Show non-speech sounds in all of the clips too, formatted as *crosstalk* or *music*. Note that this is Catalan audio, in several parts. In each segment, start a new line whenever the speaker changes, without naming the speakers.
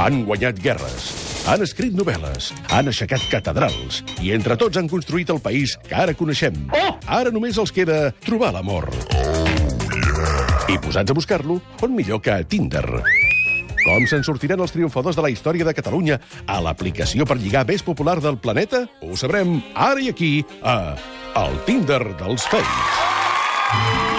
Han guanyat guerres, han escrit novel·les, han aixecat catedrals i entre tots han construït el país que ara coneixem. Ara només els queda trobar l'amor. I posats a buscar-lo, on millor que a Tinder. Com se'n sortiran els triomfadors de la història de Catalunya a l'aplicació per lligar més popular del planeta? Ho sabrem ara i aquí, a El Tinder dels Fakes.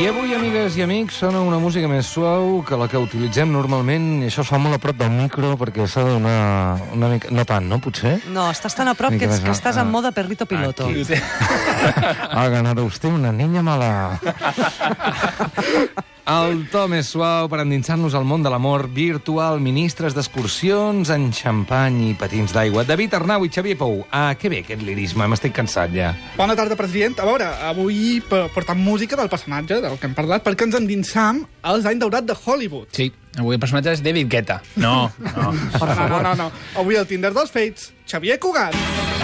I avui, amigues i amics, sona una música més suau que la que utilitzem normalment, i això es fa molt a prop del micro perquè s'ha de donar una mica... No tant, no, potser?
No, estàs tan a prop que, ets, que estàs en
ah.
moda perrito piloto.
Aquí. *laughs* Ha ganado usted una niña mala. *laughs* El to més suau per endinsar-nos al món de l'amor virtual, ministres d'excursions en xampany i patins d'aigua. David Arnau i Xavier Pou. Ah, que bé aquest lirisme, m'estic cansat ja.
Bona tarda, president. A veure, avui p- portam música del personatge del que hem parlat perquè ens endinsam als anys daurat de Hollywood.
Sí, avui el personatge és David Guetta. No, no. *laughs*
no, no, no, no. Avui el Tinder dels Fates, Xavier Cugat.
Has de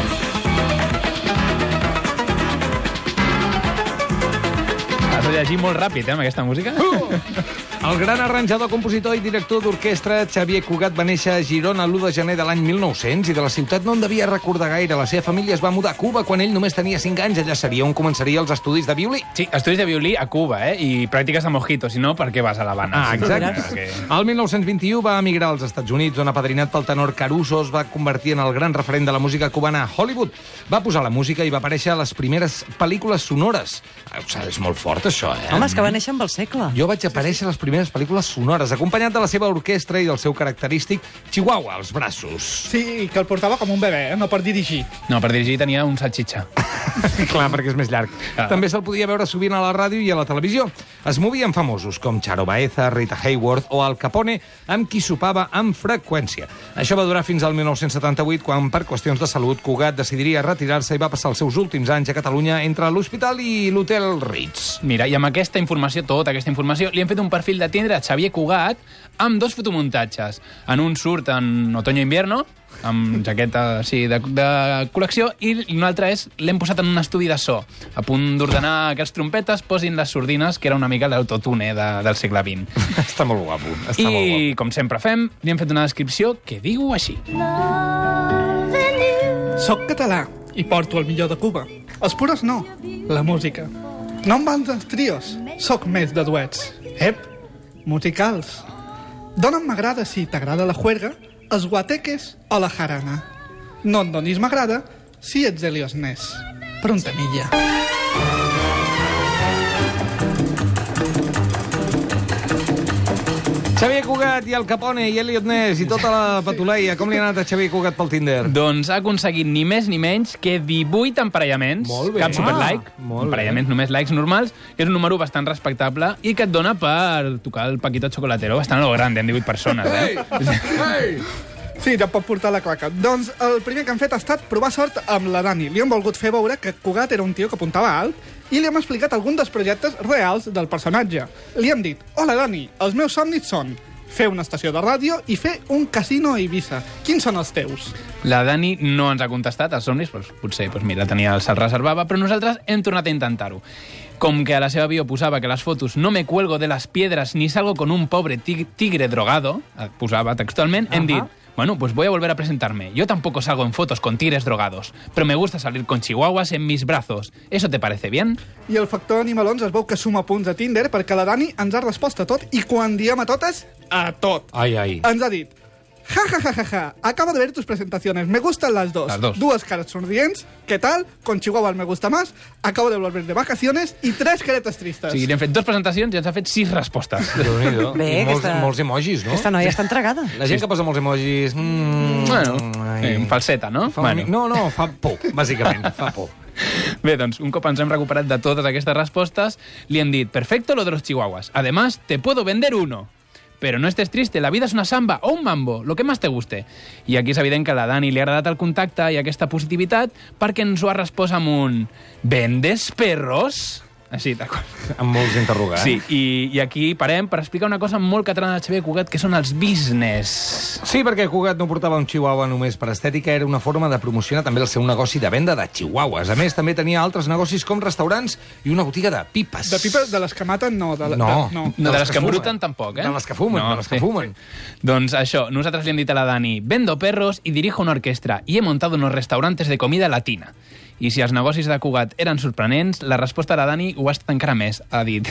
llegir molt ràpid, eh, amb aquesta música.
El gran arranjador, compositor i director d'orquestra Xavier Cugat va néixer a Girona l'1 de gener de l'any 1900 i de la ciutat no en devia recordar gaire. La seva família es va mudar a Cuba quan ell només tenia 5 anys. Allà seria on començaria els estudis de violí.
Sí, estudis de violí a Cuba, eh? I pràctiques a Mojito, si no, per què vas a l'Havana?
Ah, exacte.
Perquè...
El 1921 va emigrar als Estats Units, on apadrinat pel tenor Caruso es va convertir en el gran referent de la música cubana a Hollywood. Va posar la música i va aparèixer a les primeres pel·lícules sonores. O sigui, és molt fort, això, eh?
Home, és que va néixer amb el segle.
Jo vaig aparèixer a les primeres pel·lícules sonores, acompanyat de la seva orquestra i del seu característic Chihuahua als braços.
Sí, que el portava com un bebè, eh? no per dirigir.
No, per dirigir tenia un salchicha. *laughs*
Clar, perquè és més llarg.
Ah.
També se'l podia veure sovint a la ràdio i a la televisió. Es movien famosos com Charo Baeza, Rita Hayworth o Al Capone, amb qui sopava amb freqüència. Això va durar fins al 1978, quan, per qüestions de salut, Cugat decidiria retirar-se i va passar els seus últims anys a Catalunya entre l'hospital i l'hotel Ritz.
Mira, i amb aquesta informació, tota aquesta informació, li hem fet un perfil de Tinder a Xavier Cugat amb dos fotomuntatges. En un surt en otoño-invierno, amb jaqueta així de, de col·lecció, i un altre és, l'hem posat en un estudi de so, a punt d'ordenar que els trompetes posin les sordines, que era una mica l'autotune de, del segle XX. *laughs*
Està molt guapo. Està molt
I,
guapo.
com sempre fem, li hem fet una descripció que diu així.
Soc català i porto el millor de Cuba. Els pures no, la música. No em van dels trios, sóc més de duets. Ep, musicals. Dona'm m'agrada si t'agrada la juerga, els guateques o la jarana. No et donis m'agrada si ets Helios Ness. Prontamilla.
Xavier Cugat i el Capone i Elliot Ness i tota la patuleia. Com li ha anat a Xavier Cugat pel Tinder?
Doncs ha aconseguit ni més ni menys que 18 emparellaments.
Molt bé.
Cap superlike.
Ah, molt bé.
emparellaments només likes normals, que és un número bastant respectable i que et dona per tocar el Paquito Chocolatero bastant a lo grande, en 18 persones. Eh? *laughs*
Sí, ja pot portar la claca. Doncs el primer que han fet ha estat provar sort amb la Dani. Li han volgut fer veure que Cugat era un tio que apuntava alt i li hem explicat alguns dels projectes reals del personatge. Li hem dit, hola Dani, els meus somnis són fer una estació de ràdio i fer un casino a Eivissa. Quins són els teus?
La Dani no ens ha contestat als somnis, doncs potser doncs mira, tenia el se'l reservava, però nosaltres hem tornat a intentar-ho. Com que a la seva bio posava que les fotos no me cuelgo de las piedras ni salgo con un pobre tig- tigre drogado, eh, posava textualment, hem dit, bueno, pues voy a volver a presentarme. Yo tampoco salgo en fotos con tigres drogados, pero me gusta salir con chihuahuas en mis brazos. ¿Eso te parece bien?
I el factor Animalons es veu que suma punts a Tinder perquè la Dani ens ha respost a tot i quan diem a totes, a tot.
Ai, ai.
Ens ha dit, ja, ja, ja, ja, ja, acabo de ver tus presentaciones, me gustan las dos.
Las dos.
Duas caras sonrientes, ¿qué tal? Con Chihuahua me gusta más, acabo de volver de vacaciones y tres caretas tristes.
O sigui, li hem fet dues presentacions i ens ha fet sis respostes. *laughs*
Déu-n'hi-do.
Bé,
I molts,
aquesta-
molts emojis, no?
Aquesta noia està entregada.
La gent que posa molts emojis... Mm,
Bueno,
ai.
eh, falseta, no?
Fa una
Bueno.
No, no, fa por, bàsicament, *laughs* fa por.
Bé, doncs, un cop ens hem recuperat de totes aquestes respostes, li hem dit, perfecto lo de los chihuahuas. Además, te puedo vender uno. Pero no estés triste, la vida es una samba o un mambo, lo que más te guste. I aquí és evident que a la Dani li ha agradat el contacte i aquesta positivitat perquè ens ho ha respost amb un... ¿Vendes perros? Així, d'acord. *laughs*
Amb molts interrogants.
Sí, i, i aquí parem per explicar una cosa molt catalana de Xavier Cugat, que són els business.
Sí, perquè Cugat no portava un chihuahua només per estètica, era una forma de promocionar també el seu negoci de venda de chihuahuas. A més, també tenia altres negocis com restaurants i una botiga de pipes.
De pipa, de les que maten, no. De,
No.
De, no.
No, de les que
fumen.
bruten tampoc, eh?
De les que fumen, de les que fumen.
Doncs això, nosaltres li hem dit a la Dani, vendo perros y dirijo una orquestra y he montado unos restaurantes de comida latina. I si els negocis de Cugat eren sorprenents, la resposta de Dani ho ha estat encara més. Ha dit,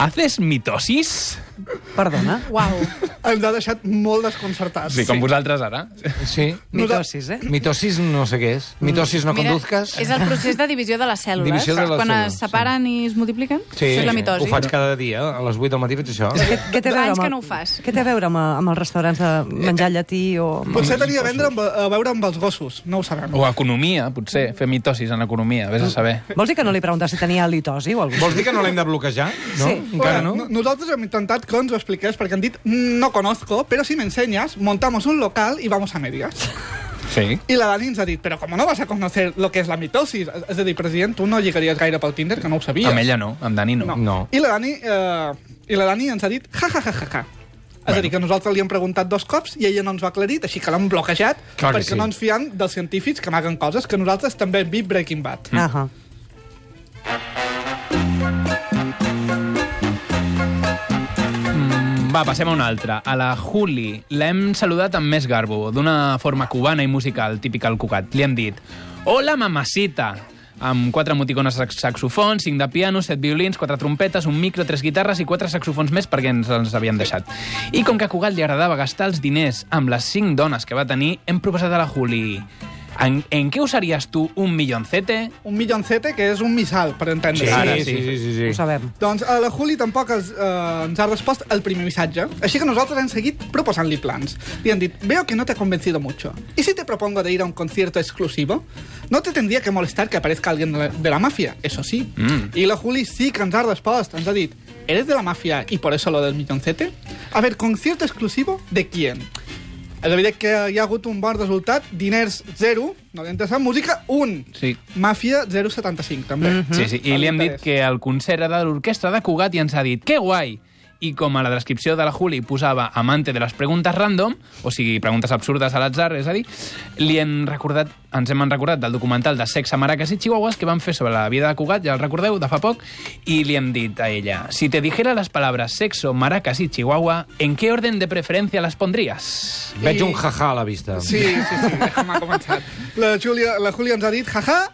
¿haces mitosis?
Perdona?
Uau.
Ens ha deixat molt desconcertats.
Sí, com vosaltres ara.
Sí.
Mitosis, eh?
Mitosis no sé què és. Mitosis no
Mira,
conduzcas.
és el procés de divisió de les cèl·lules.
Divisió de les
Quan
cèl·lules,
es separen i es multipliquen,
Sí,
això és la
sí.
mitosi.
Ho faig cada dia, a les 8 del matí faig això.
Què, què té a veure amb,
que no ho fas.
Què té a veure amb, amb els restaurants de menjar llatí o...
Potser tenia a, vendre amb, a veure amb els gossos, no ho sabem.
O economia, potser, fer mitosis en economia, vés a saber.
Vols dir que no li preguntes si tenia litosi o alguna
Vols dir que no l'hem de bloquejar? No?
Sí.
Encara no?
Nosaltres hem intentat que ens ho expliqués perquè han dit no conozco, pero si me enseñas, montamos un local y vamos a medias. *laughs*
Sí.
I la Dani ens ha dit, però com no vas a conocer lo que és la mitosis? És a dir, president, tu no lligaries gaire pel Tinder, que no ho sabies.
Amb ella no, amb Dani no.
No.
I la Dani, eh, i la Dani ens ha dit ja, ja, ja, ja, ja. És a dir, que nosaltres li hem preguntat dos cops i ella no ens ho ha aclarit, així que l'hem bloquejat
Clar
perquè
sí.
no ens fiem dels científics que amaguen coses que nosaltres també hem vist Breaking Bad.
cosa? Ahà.
Va, passem a una altra. A la Juli l'hem saludat amb més garbo, d'una forma cubana i musical, típica al Cugat. Li hem dit, hola mamacita, amb quatre emoticones sax- saxofons, cinc de piano, set violins, quatre trompetes, un micro, tres guitarres i quatre saxofons més perquè ens els havien deixat. I com que a Cugat li agradava gastar els diners amb les cinc dones que va tenir, hem proposat a la Juli... En, en què usaries tu un milloncete?
Un milloncete, que és un missal, per entendre.
Sí,
Ara
sí,
sí.
sí, sí, sí.
Ho sabem.
Doncs a la Juli tampoc es, eh, ens ha respost el primer missatge, així que nosaltres hem seguit proposant-li plans. Li han dit, veo que no te ha convencido mucho. ¿Y si te propongo de ir a un concierto exclusivo? No te tendría que molestar que aparezca alguien de la, de la mafia, eso sí.
Mm.
I la Juli sí que ens ha respost, ens ha dit, ¿eres de la mafia y por eso lo del milloncete? A ver, ¿concierto exclusivo de quién? És evident que hi ha hagut un bon resultat, diners 0, no interessa, música 1.
Sí.
Màfia 0,75, també.
Sí, sí, i li hem dit que el concert era de l'orquestra de Cugat i ens ha dit que guai! I com a la descripció de la Juli posava amante de les preguntes random, o sigui, preguntes absurdes a l'atzar, és a dir, li hem recordat, ens hem recordat del documental de Sexe, Maracas i Chihuahuas que van fer sobre la vida de Cugat, ja el recordeu, de fa poc, i li hem dit a ella, si te dijera las palabras sexo, maracas y chihuahua, ¿en qué orden de preferencia las pondrías?
Veig
I-
un jaja a la vista.
Sí, sí, sí, déjame ha començat. La Júlia, la Júlia ens ha dit, jaja,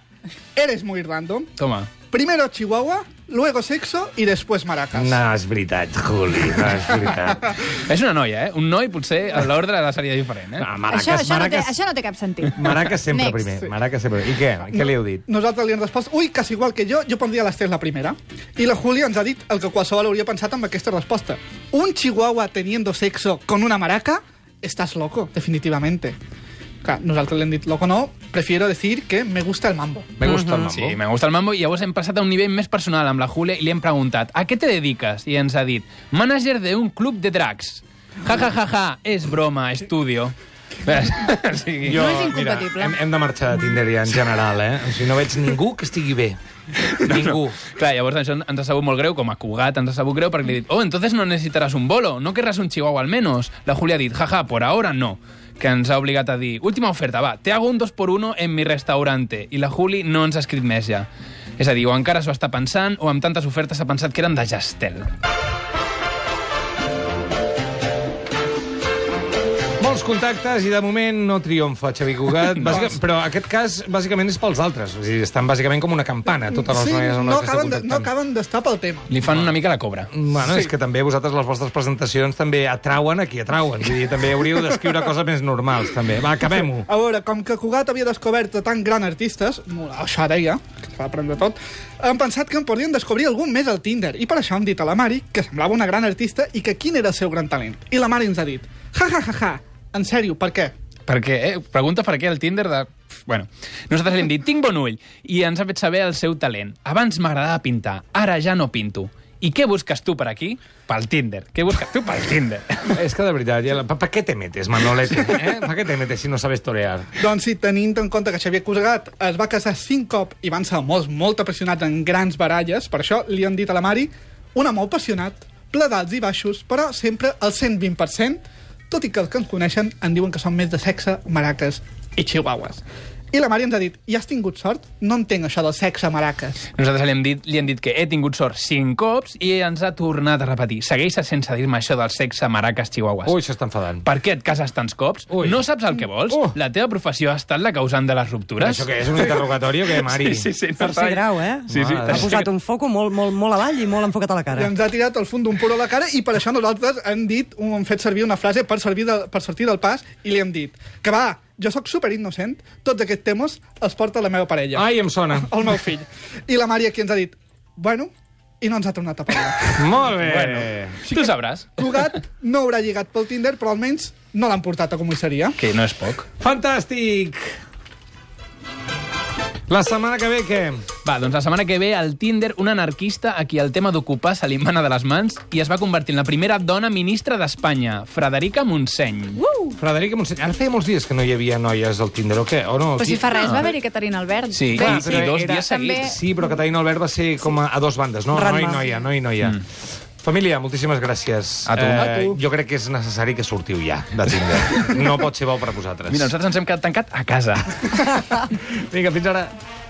eres muy random.
Toma.
Primero Chihuahua, luego sexo y después maracas.
No, és veritat, Juli, no és veritat. *laughs*
És una noia, eh? Un noi, potser, a l'ordre seria diferent, eh?
No,
Això,
Maracas,
això, no té,
Maracas,
això no té cap sentit.
Maracas sempre
Next.
primer. Maracas sempre. I què? Què li heu dit?
Nosaltres li hem respost, ui, quasi igual que jo, jo pondria les tres la primera. I la Júlia ens ha dit el que qualsevol hauria pensat amb aquesta resposta. Un chihuahua teniendo sexo con una maraca, estás loco, definitivamente. Clar, nosaltres li hem dit, loco no, prefiero decir que me gusta el mambo.
Me gusta el mambo.
Sí, me gusta el mambo. I llavors hem passat a un nivell més personal amb la Júlia i li hem preguntat ¿A què te dediques? I ens ha dit Manager de un club de drags. Ja, ja, ja, ja, és broma, estudio. *laughs* o sigui,
No és incompatible.
Mira, hem, hem de marxar de Tinder ja en general, eh? O sigui, no veig ningú que estigui bé. Ningú.
Clar, llavors això ens ha sabut molt greu, com a Cugat ens ha sabut greu, perquè li he dit, oh, entonces no necesitarás un bolo, no querrás un chihuahua al menos. La Julia ha dit, jaja, por ahora no. Que ens ha obligat a dir, última oferta, va, te hago un 2 por 1 en mi restaurante. I la Juli no ens ha escrit més ja. És a dir, o encara s'ho està pensant, o amb tantes ofertes ha pensat que eren de Gestel.
Molts contactes i de moment no triomfa Xavi Cugat, *laughs* Bàsica, però aquest cas bàsicament és pels altres. O sigui, estan bàsicament com una campana, totes les
Sí,
noies
no acaben, de, no acaben d'estar pel tema.
Li fan una mica la cobra.
Bueno,
Sí.
és que també vosaltres les vostres presentacions també atrauen a qui atrauen. Vull dir, també hauríeu d'escriure *laughs* coses més normals, també. Va, acabem-ho.
A veure, com que Cugat havia descobert tan gran artistes, això deia, que s'ha d'aprendre tot, han pensat que en podrien descobrir algun més al Tinder. I per això han dit a la Mari que semblava una gran artista i que quin era el seu gran talent. I la Mari ens ha dit, ja, ja, ja, ja, en sèrio, per què?
Per què? Eh? Pregunta per què el Tinder de... Bueno, nosaltres li hem dit, tinc bon ull, i ens ha fet saber el seu talent. Abans m'agradava pintar, ara ja no pinto. I què busques tu per aquí? Pel Tinder. Què busques tu pel Tinder? *laughs*
És que de veritat, ja, ¿para qué te metes, Manolete? Eh? ¿Para qué te metes si no sabes torear?
Doncs sí, tenint en compte que Xavier Cusagat es va casar cinc cop i van ser molts, molt apassionats en grans baralles, per això li han dit a la Mari un amor apassionat, ple d'alts i baixos, però sempre al 120%, tot i que els que ens coneixen en diuen que són més de sexe, maraques i chihuahuas. I la Mari ens ha dit, i has tingut sort? No entenc això del sexe, maraques.
Nosaltres li hem, dit, li hem dit que he tingut sort cinc cops i ens ha tornat a repetir. Segueixes sense dir-me això del sexe, maraques, chihuahuas.
Ui, s'està enfadant.
Per què et cases tants cops?
Ui.
No saps el que vols?
Uh.
La teva professió ha estat la causant de les ruptures?
Això què és, un interrogatori o què, Mari?
Sí, sí, sí.
Tercer grau, eh?
Sí, sí.
Ha posat un foco molt, molt, molt avall i molt enfocat a la
I
cara.
ens ha tirat el fum d'un puro a la cara i per això nosaltres hem dit, hem fet servir una frase per, servir de, per sortir del pas i li hem dit que va, jo sóc super innocent, tots aquests temes els porta la meva parella.
Ai, em sona. *laughs*
El meu fill. I la Mària aquí ens ha dit, bueno, i no ens ha tornat a parlar. *laughs*
Molt bé.
Bueno, tu sabràs
Cugat no haurà lligat pel Tinder, però almenys no l'han portat a comissaria.
que no és poc.
Fantàstic! La setmana que ve, què?
Va, doncs la setmana que ve al Tinder un anarquista a qui el tema d'ocupar se li mana de les mans i es va convertir en la primera dona ministra d'Espanya, Frederica Montseny.
Uh!
Frederica Montseny. Ara feia molts dies que no hi havia noies al Tinder, o què? O no?
Però si fa res va haver-hi Caterina Albert.
Sí,
Clar,
i,
però
i dos
era-
dies seguits.
també-
Sí, però Caterina Albert va ser com a, a dos bandes, no? Noi, noia, noi, noia. Mm. Família, moltíssimes gràcies.
A tu.
Eh,
A tu.
Jo crec que és necessari que sortiu ja de Tinder. *laughs* No pot ser bo per a vosaltres.
Mira, nosaltres ens hem quedat tancat a casa. *laughs*
Vinga, fins ara.